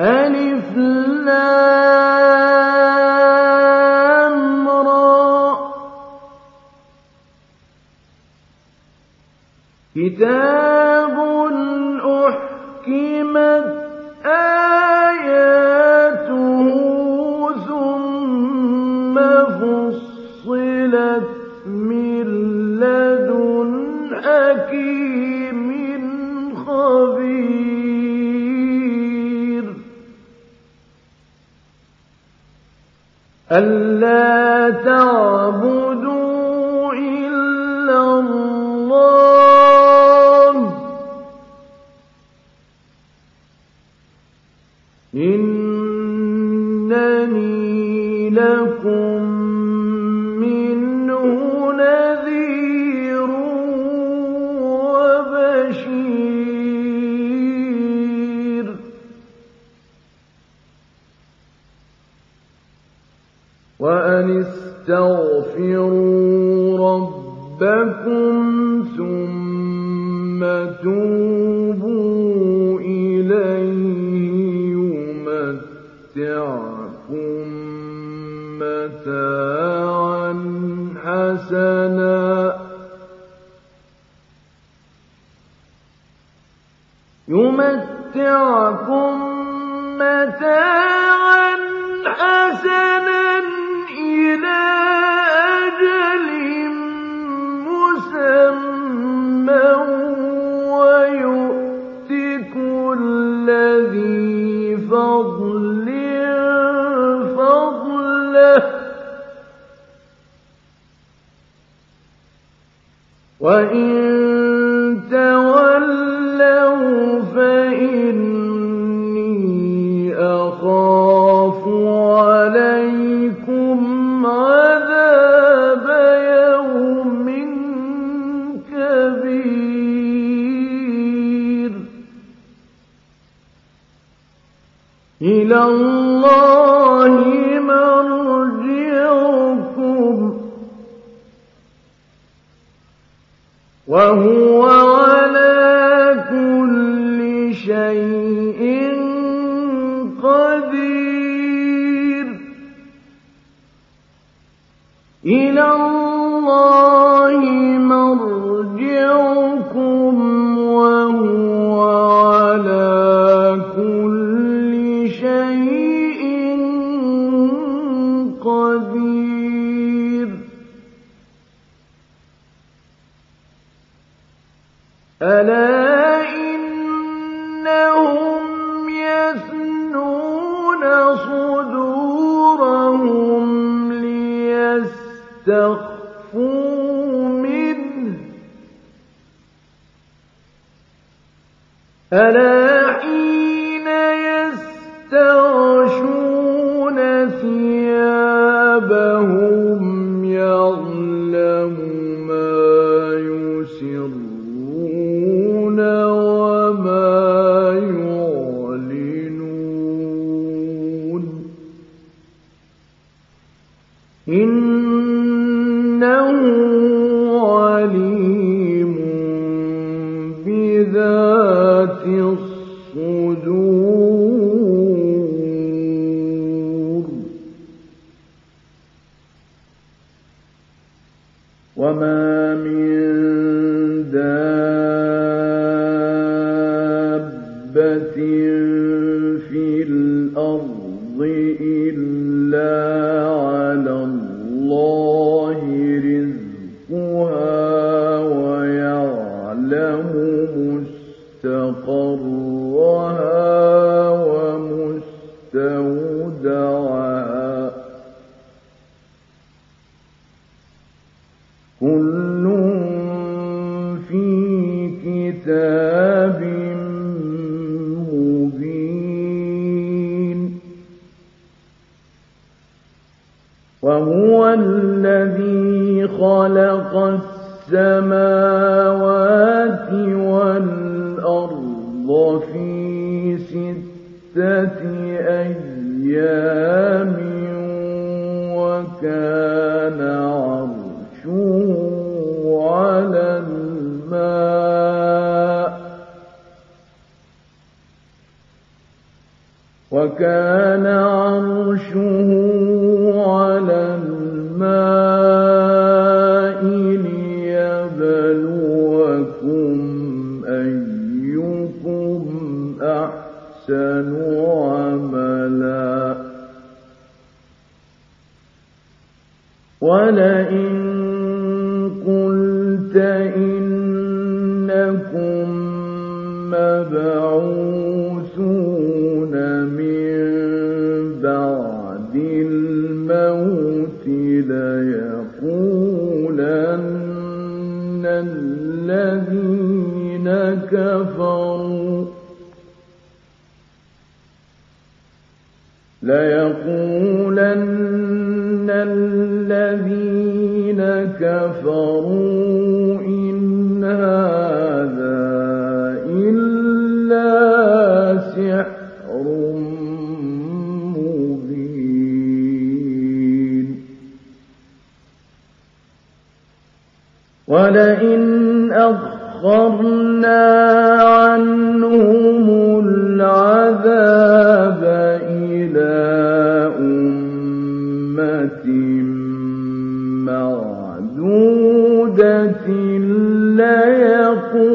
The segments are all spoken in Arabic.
ألف كتاب ألا ترى وإن تخفوا منه. ألا وَلَئِنْ أَخَّرْنَا عَنْهُمُ الْعَذَابَ إِلَى أُمَّةٍ مَّعْدُودَةٍ لَّيَقُولُنَّ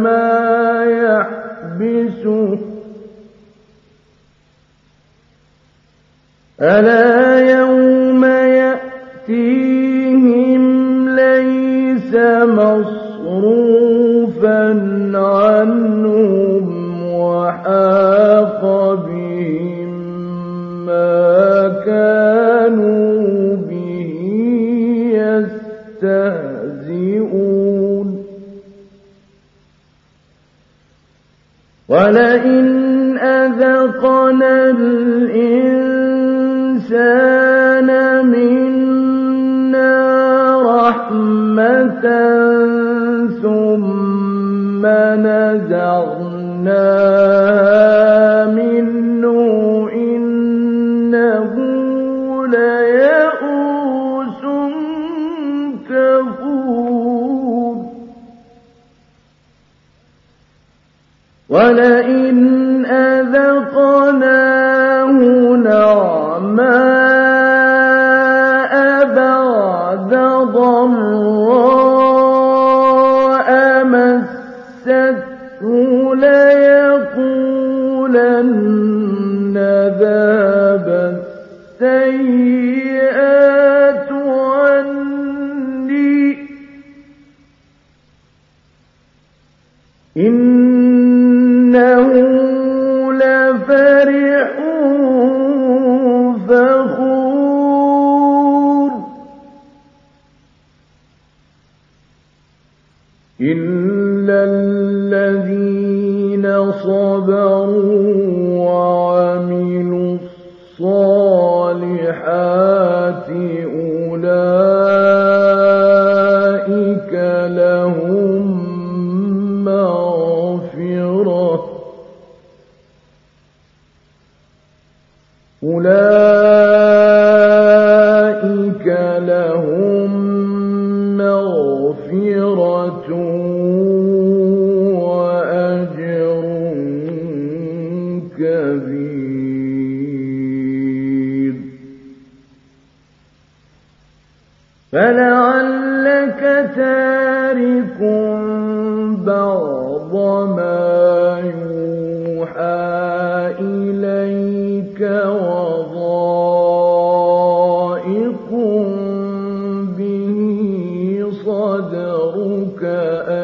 مَا يَحْبِسُهُ أَلَا الْإِنسَانَ مِنَّا رَحْمَةً ثُمَّ نزعنا مِنْهُ إِنَّهُ لَيَئُوسٌ كَفُورٌ. لن نذهب السيد ربك أن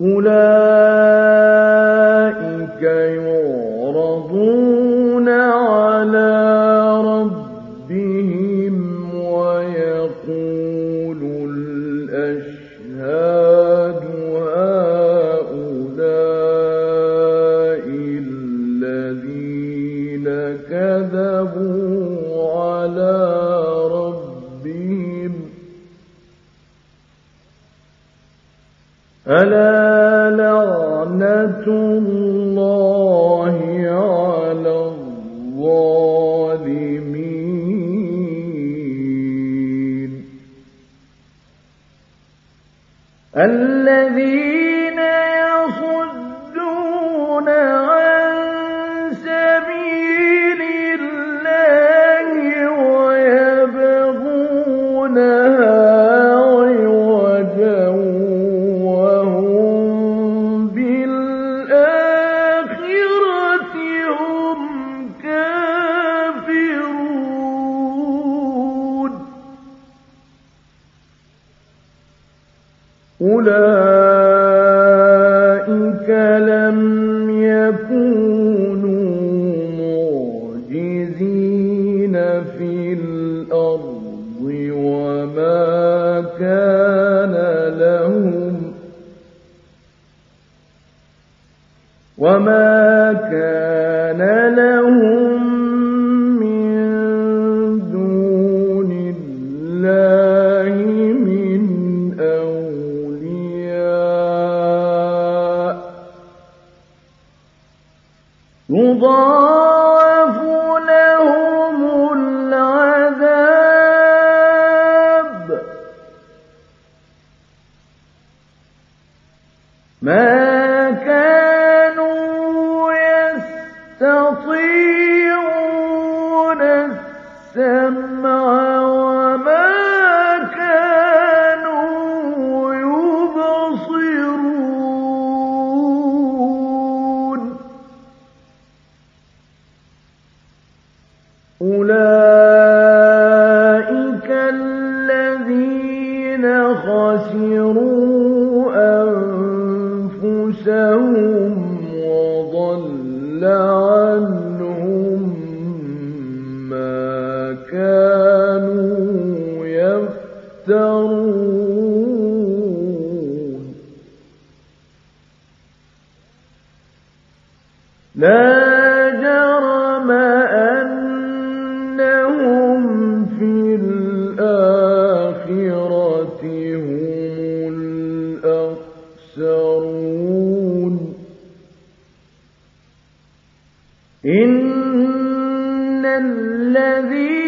أولئك إن الذين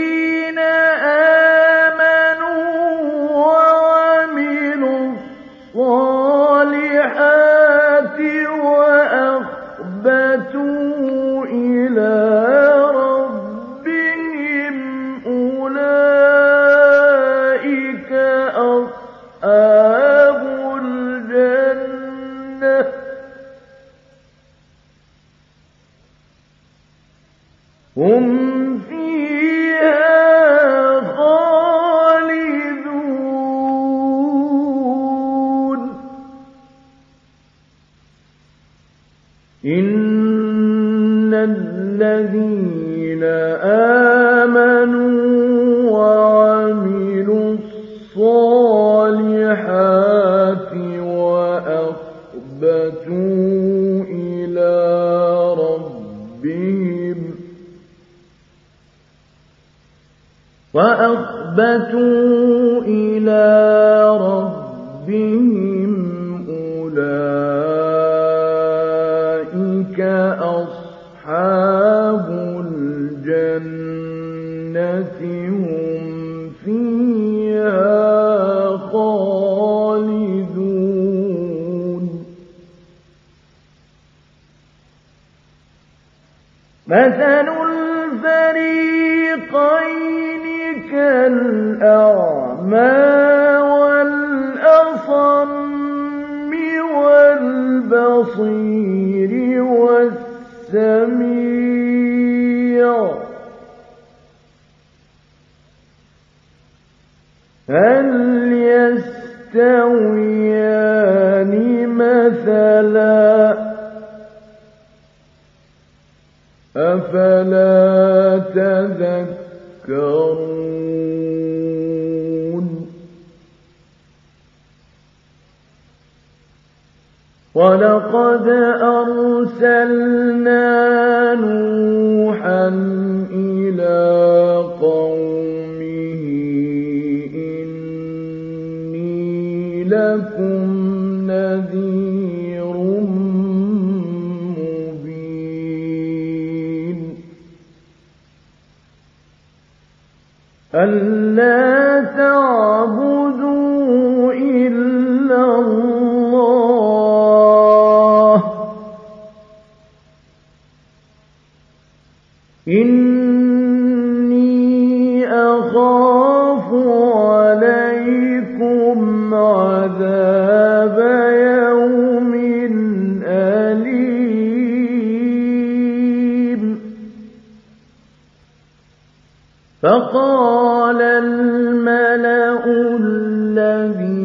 فقال الملأ الذين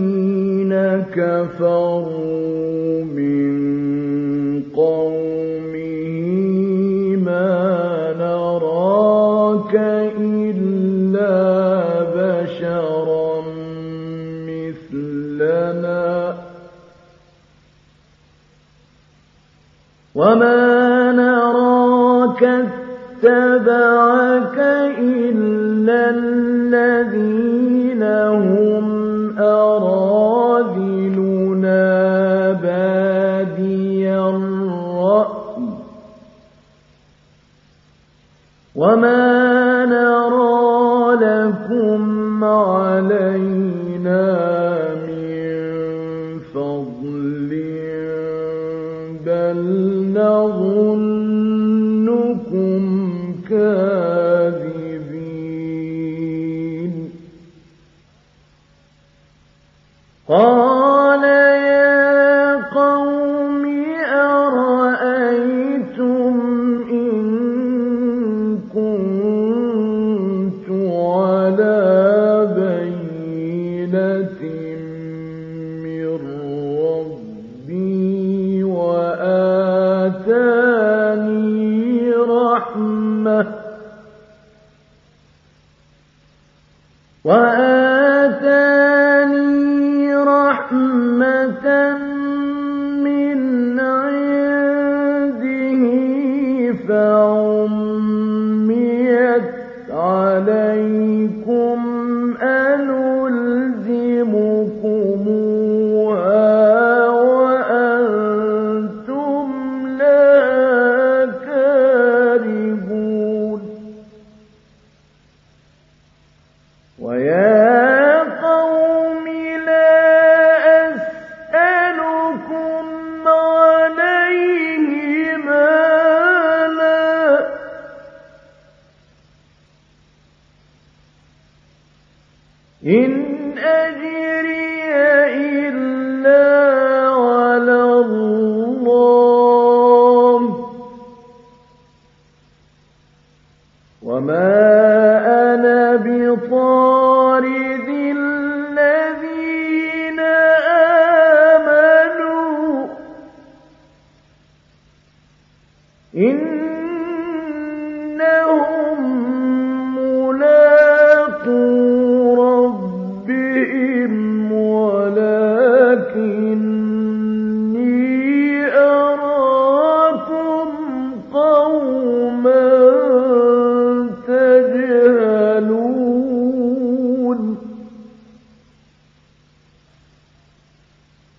كفروا من قومه ما نراك إلا بشرا مثلنا. وما نراك اتبعك إلا الذين هم أراذلنا بادي الرأي. وما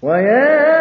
ويا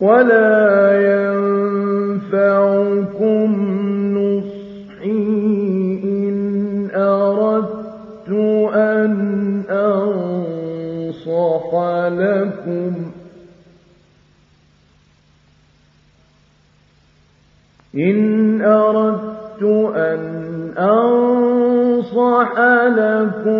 ولا ينفعكم نصحي إن أردت أن أنصح لكم إن أردت أن أنصح لكم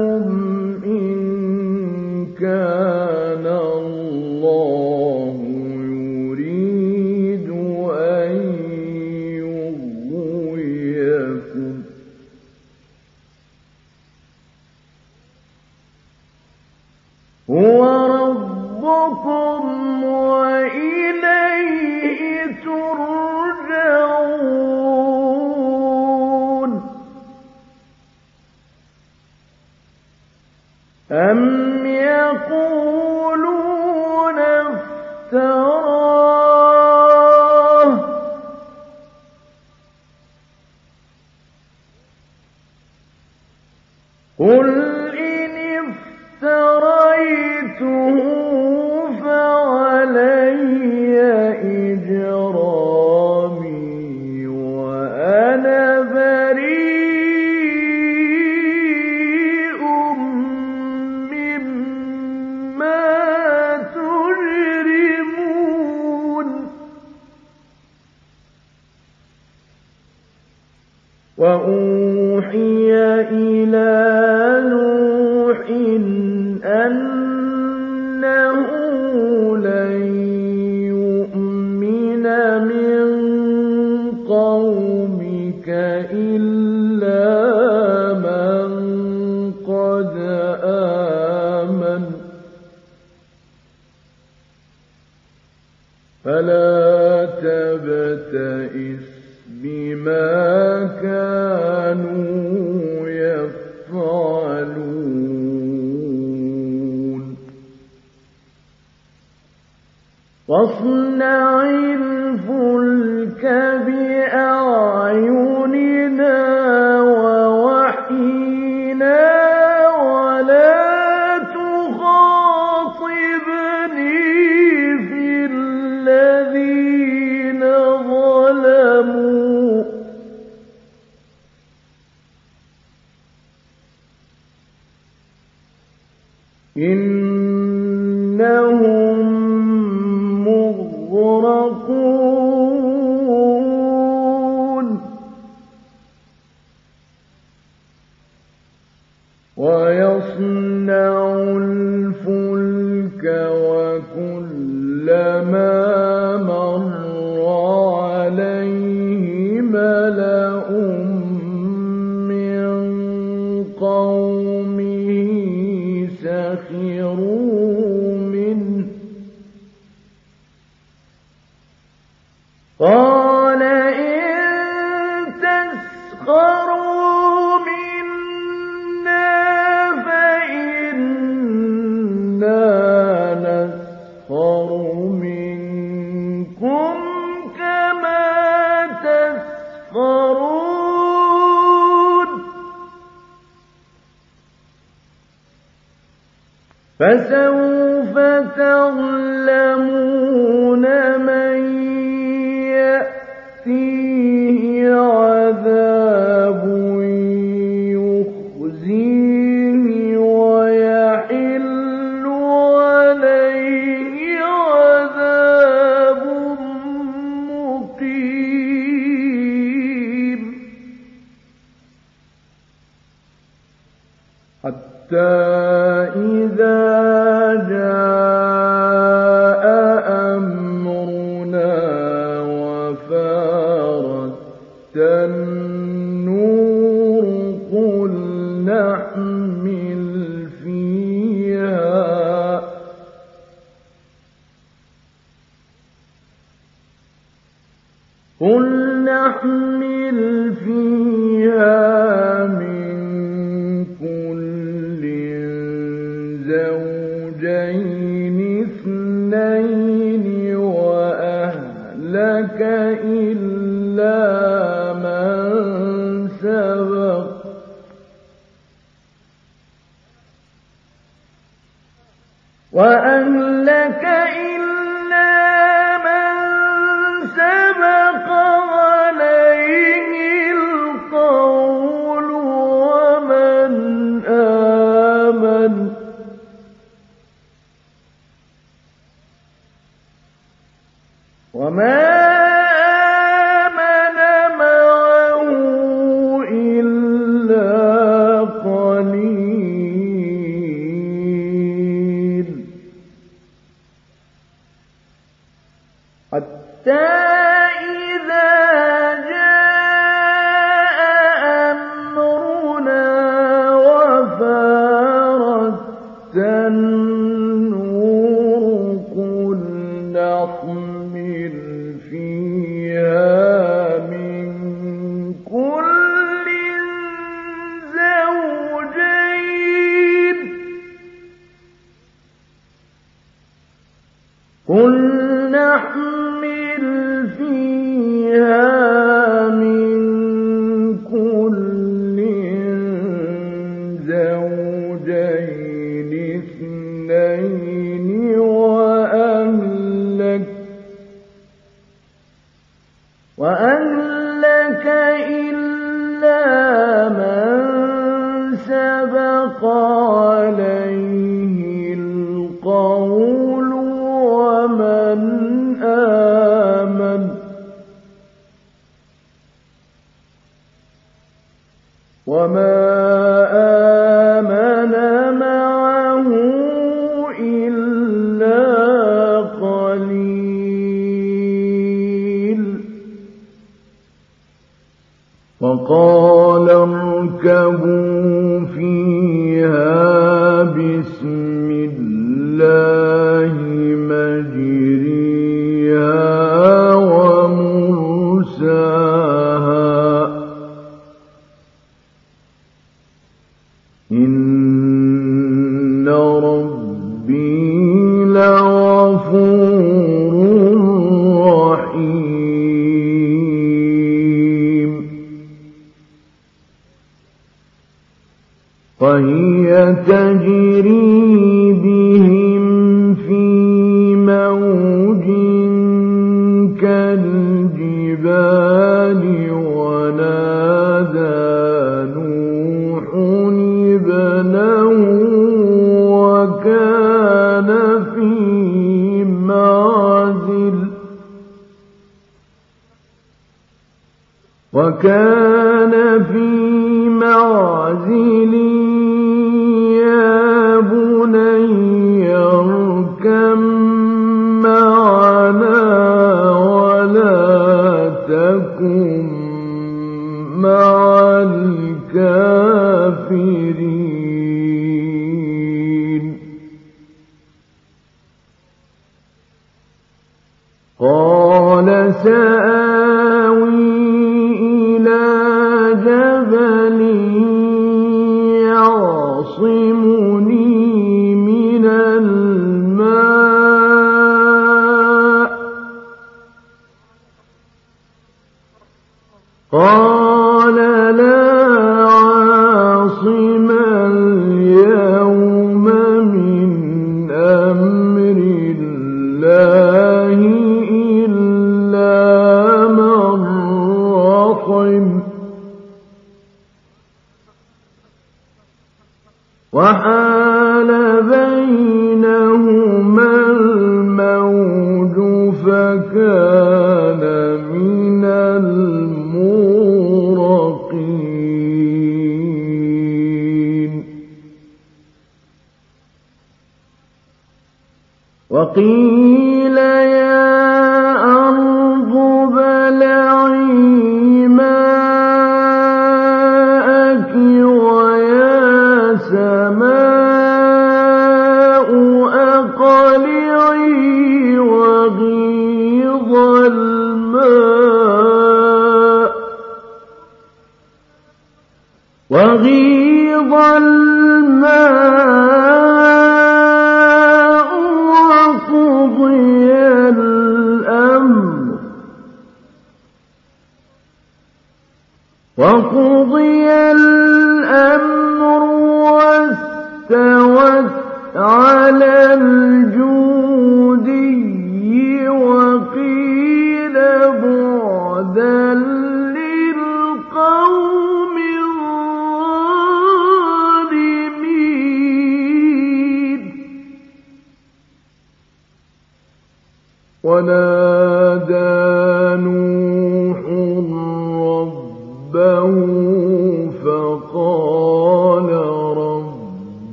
متقین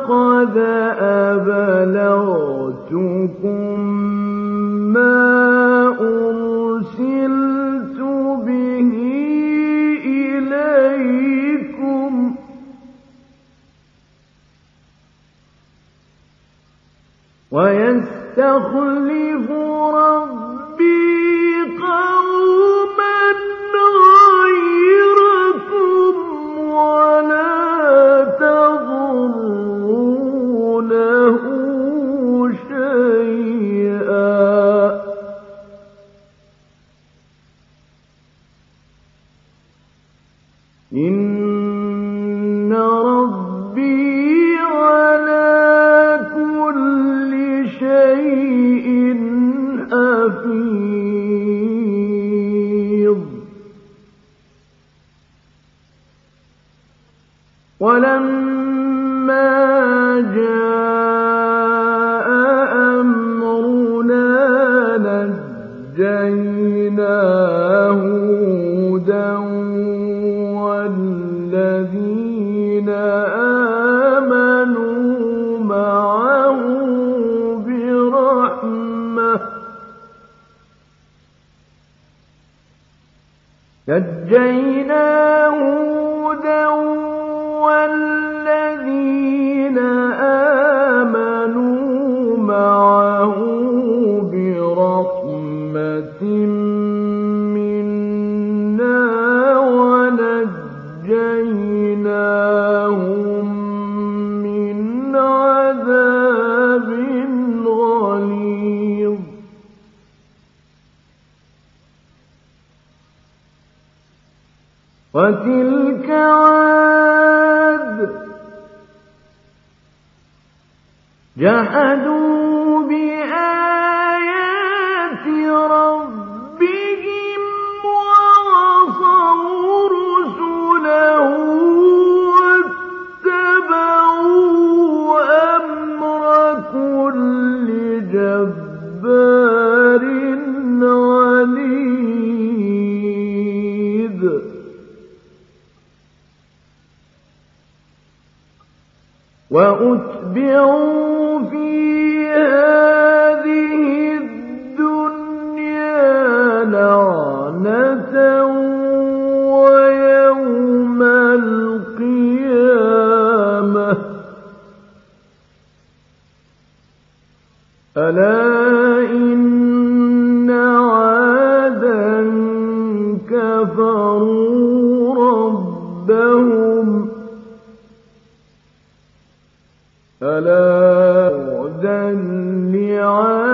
فقد أبلغتكم بعدا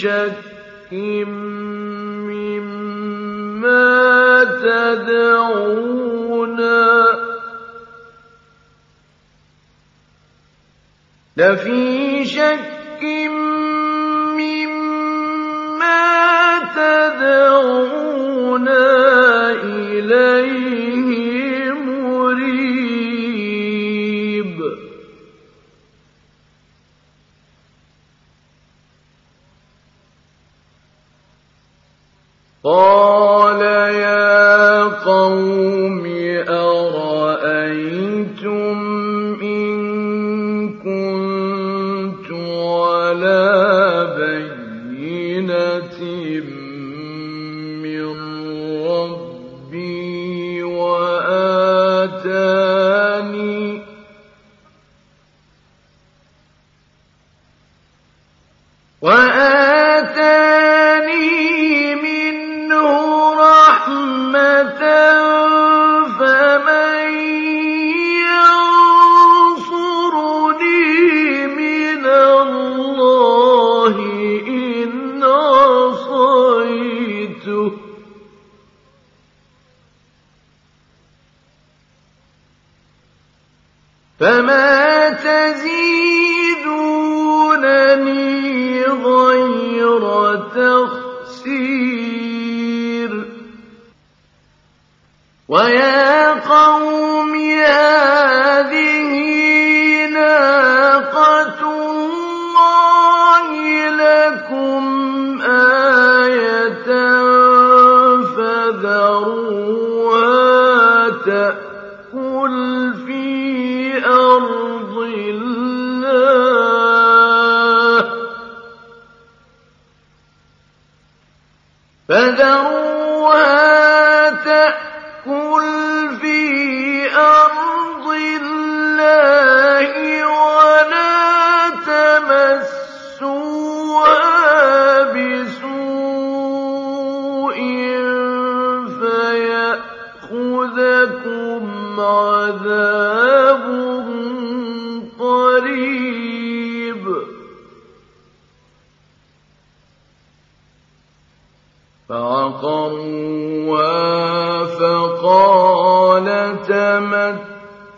شك مما لفي قال يا قوم أرأيتم إن كنت على بينة من ربي وآتاني وآتاني ويا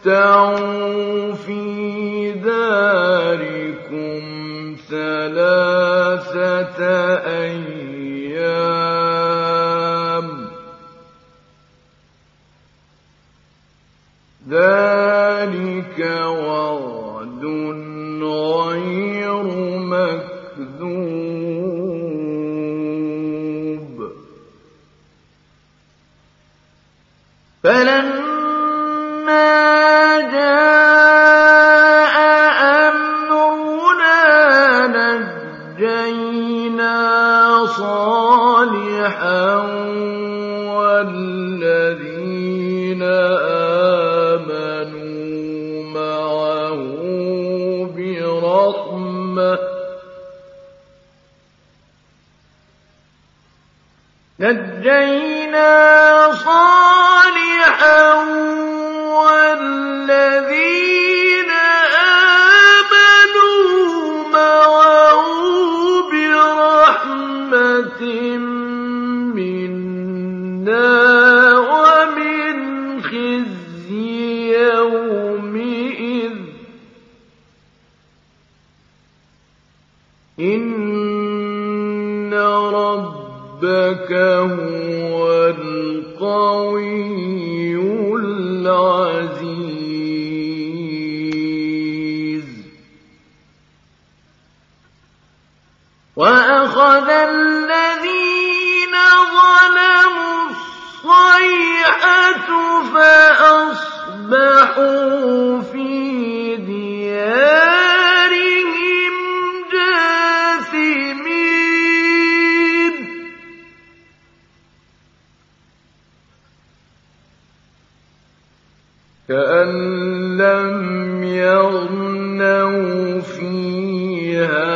وتمتعوا في داركم ثلاثة أيام. ذلك نجينا هُوَ الْقَوِيُّ الْعَزِيزُ. وَأَخَذَ الَّذِينَ ظَلَمُوا الصَّيْحَةُ فَأَصْبَحُوا فِي كأن لم يغنوا فيها.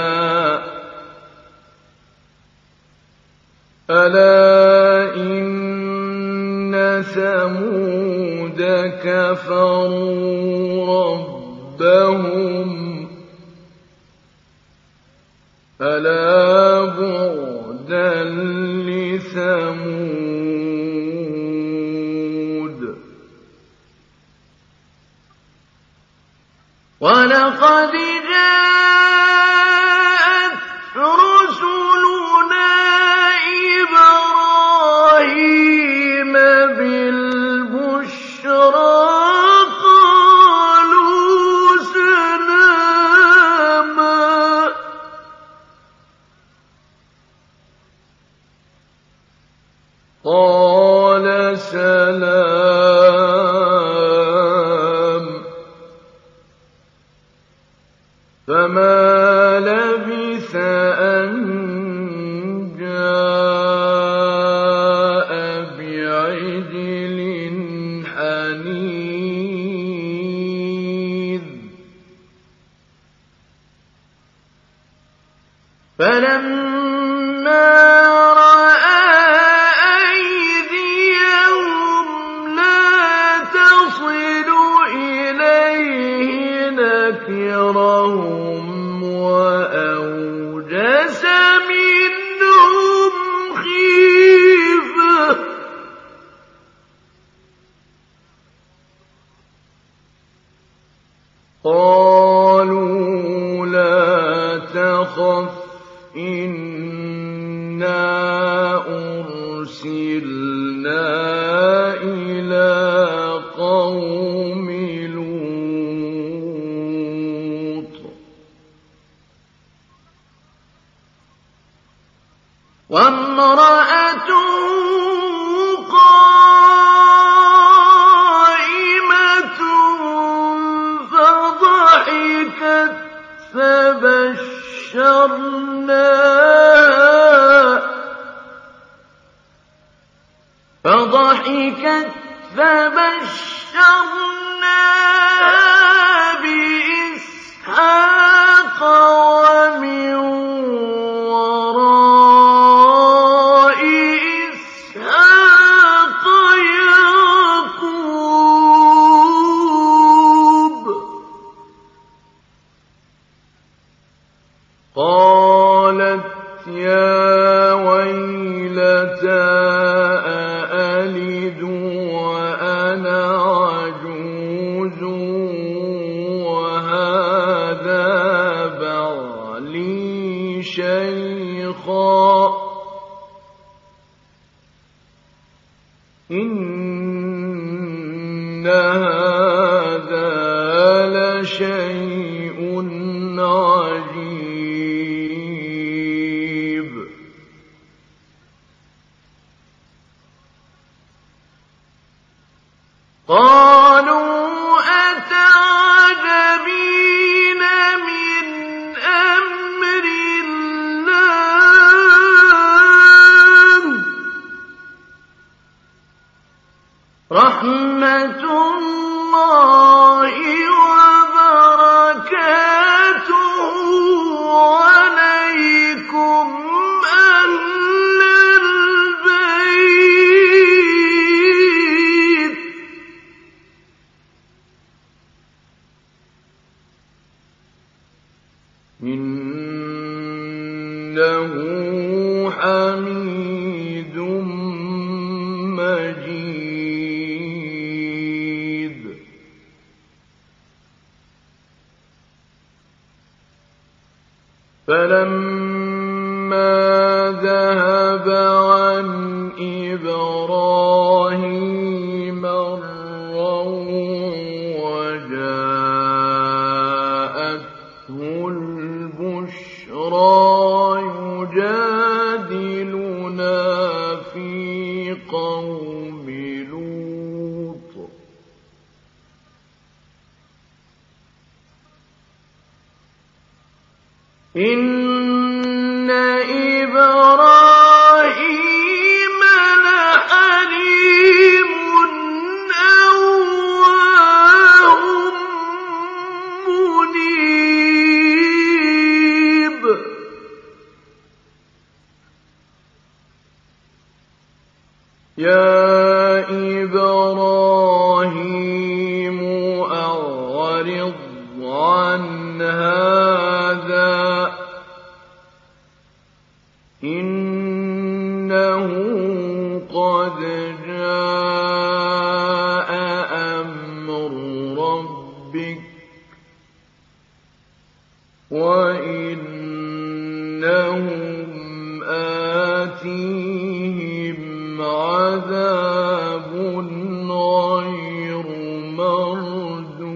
ألا إن ثمود كفروا ربهم. ألا بعدا لثمود. ولقد جاء وبشرناه وَإِنَّهُمْ آتِيهِمْ عَذَابٌ غَيْرُ مَرْدُودٍ.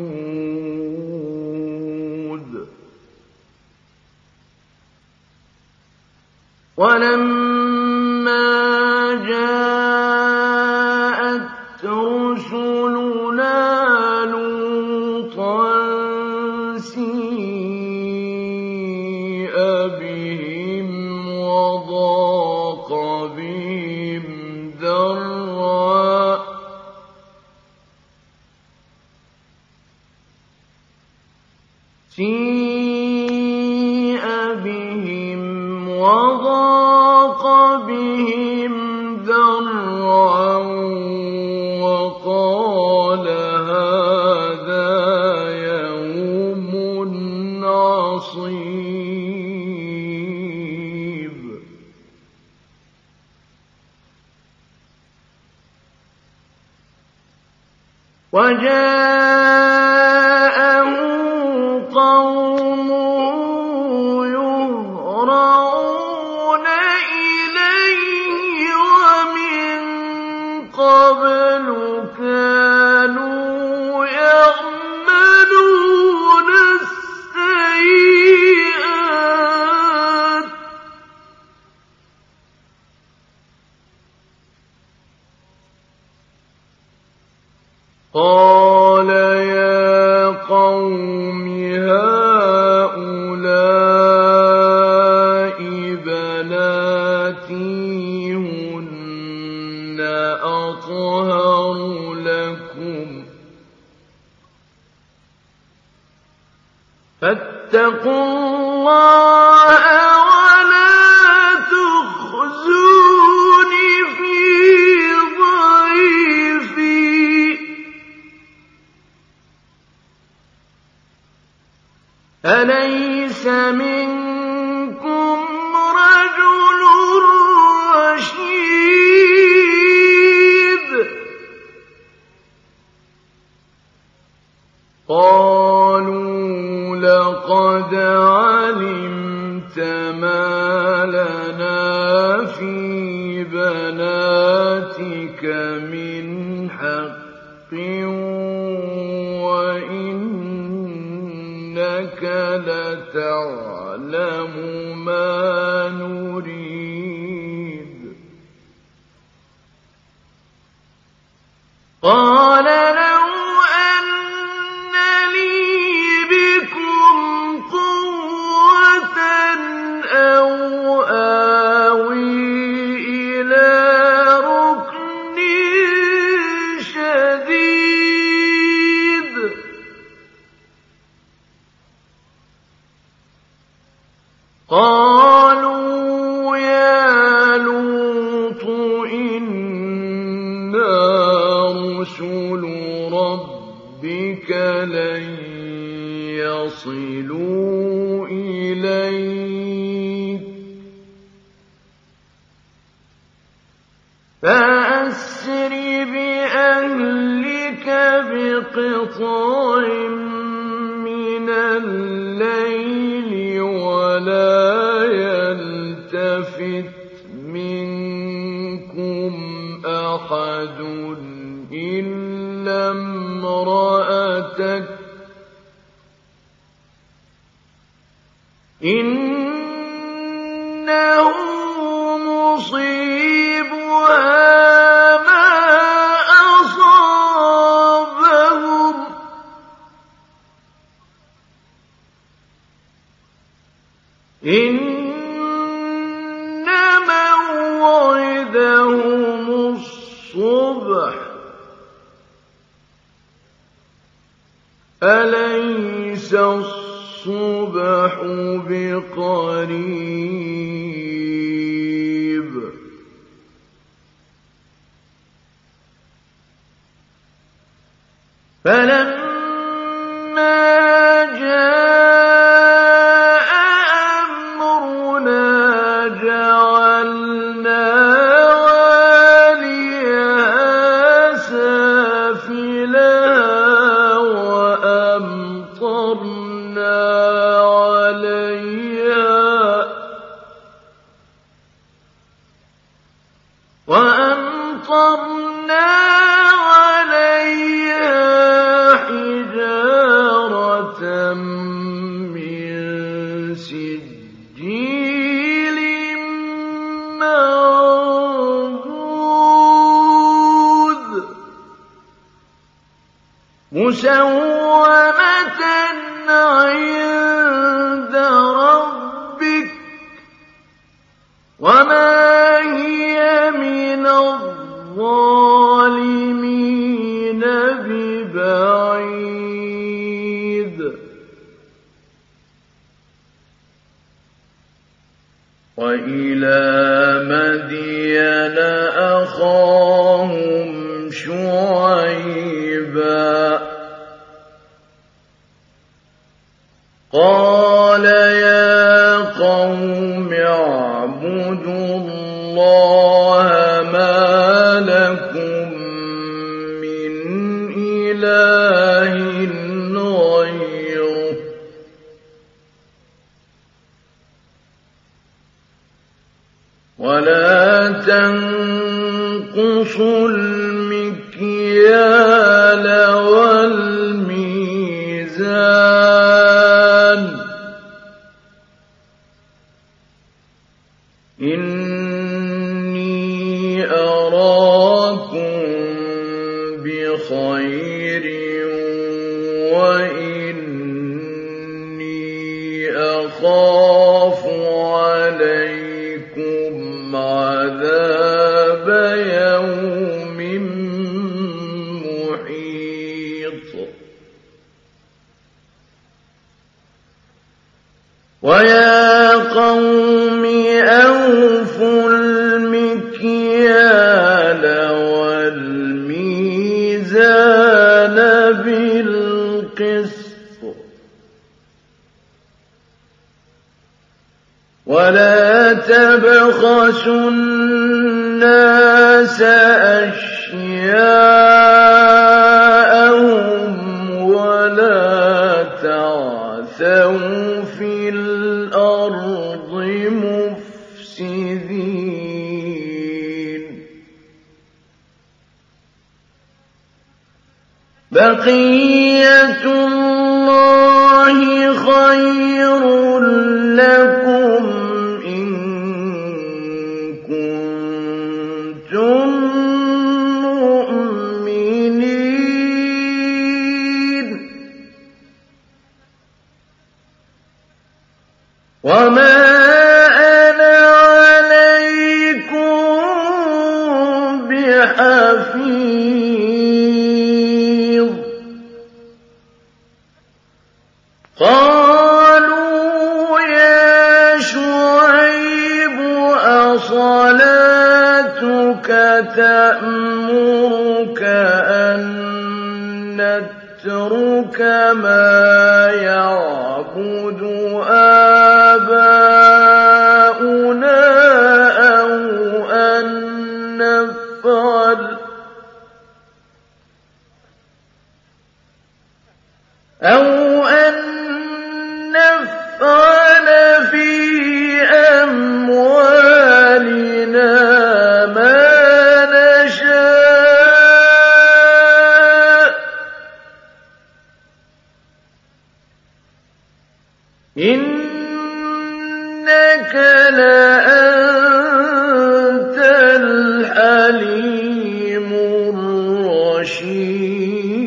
عَلِيمٌ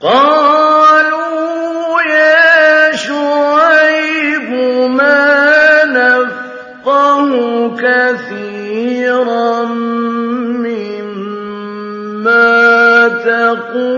قَالُوا يَا مَا نَفْقَهُ كَثِيرًا مِّمَّا تَقُولُ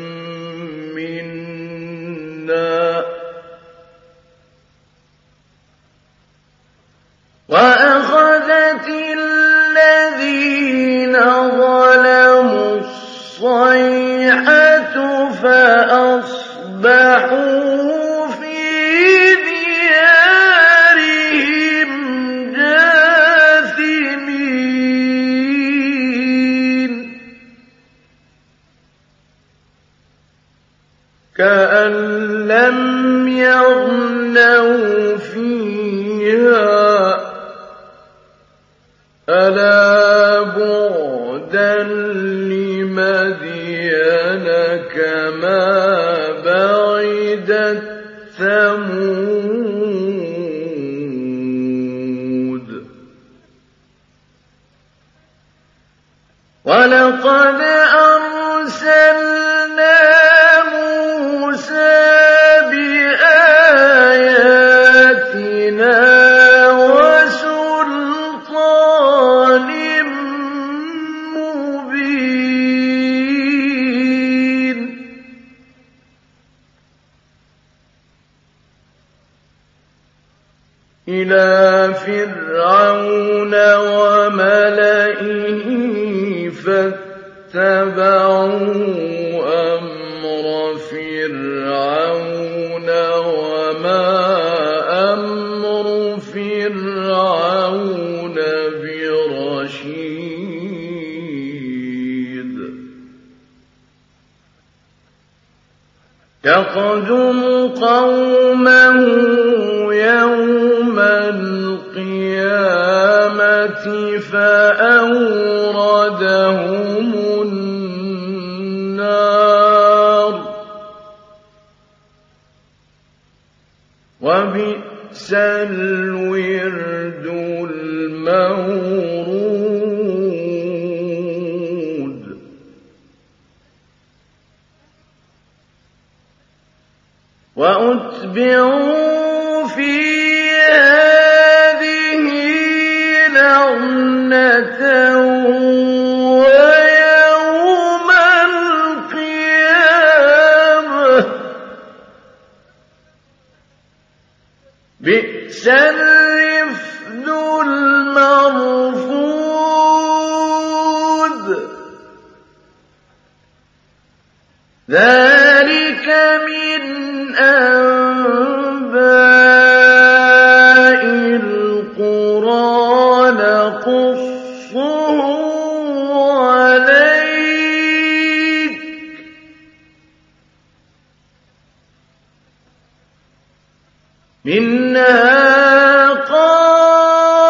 منها قائم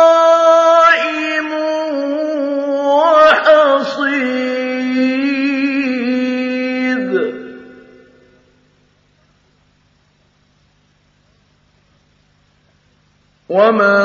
وحصيد وما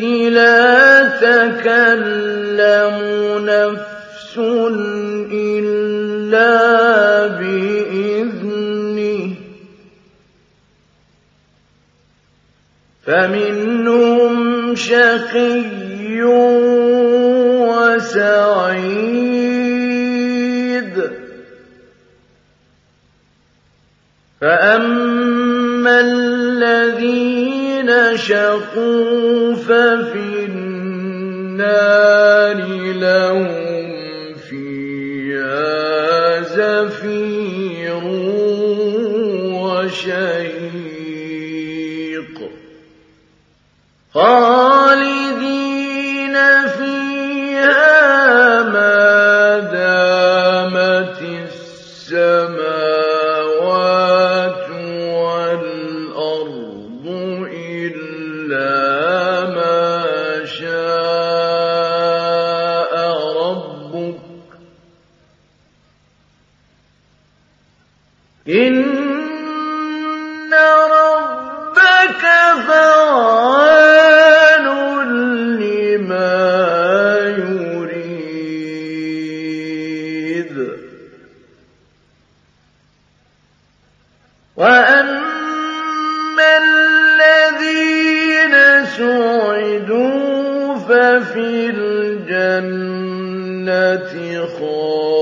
لا تكلم نفس إلا بإذنه. فمنهم شقي وسعيد. فأما الذين الَّذِينَ شَقُوا فَفِي النَّارِ لَهُمْ فِيهَا زَفِيرٌ وَشَهِيقٌ الجنة خالدين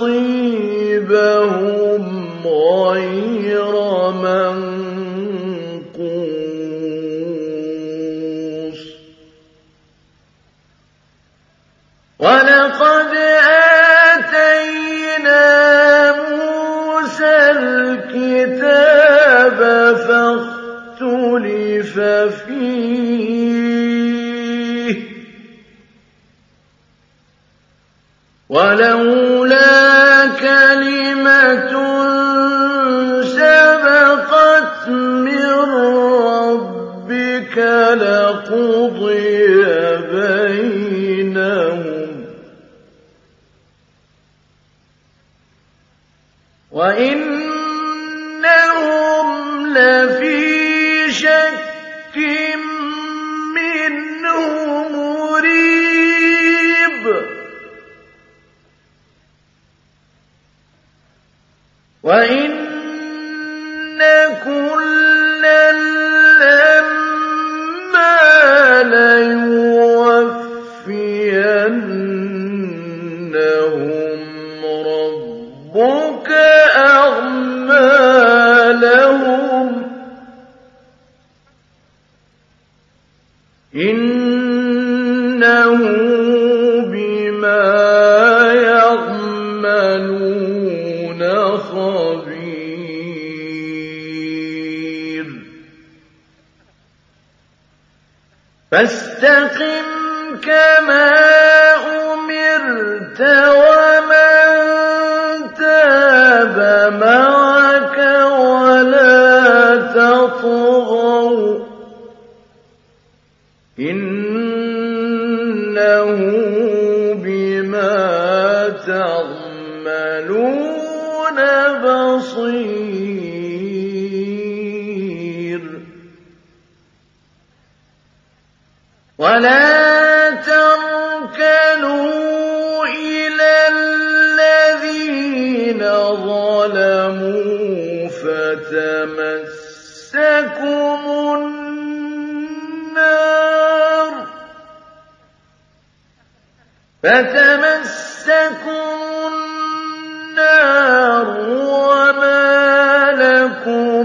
نَصِيبَهُمْ غَيْرَ مَنقُوصٍ. وَلَقَدْ آتَيْنَا مُوسَى الْكِتَابَ فَاخْتُلِفَ فِيهِ. قضي بينهم. وإنهم لفي شك منه مريب. وإن ولا تركنوا إلى الذين ظلموا فتمسكم النار فتمسكم النار وما لكم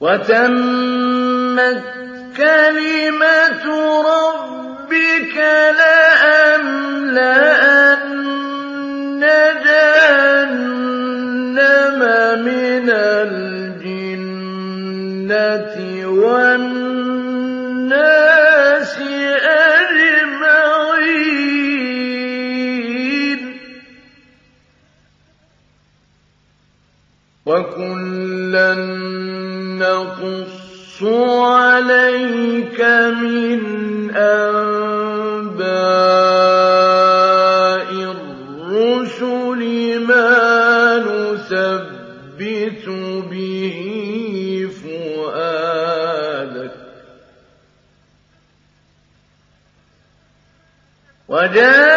وتمت كلمة ربك لأملأن جهنم من الجنة ومن نقص عليك من أنباء الرسل ما نثبت به فؤادك. وجاء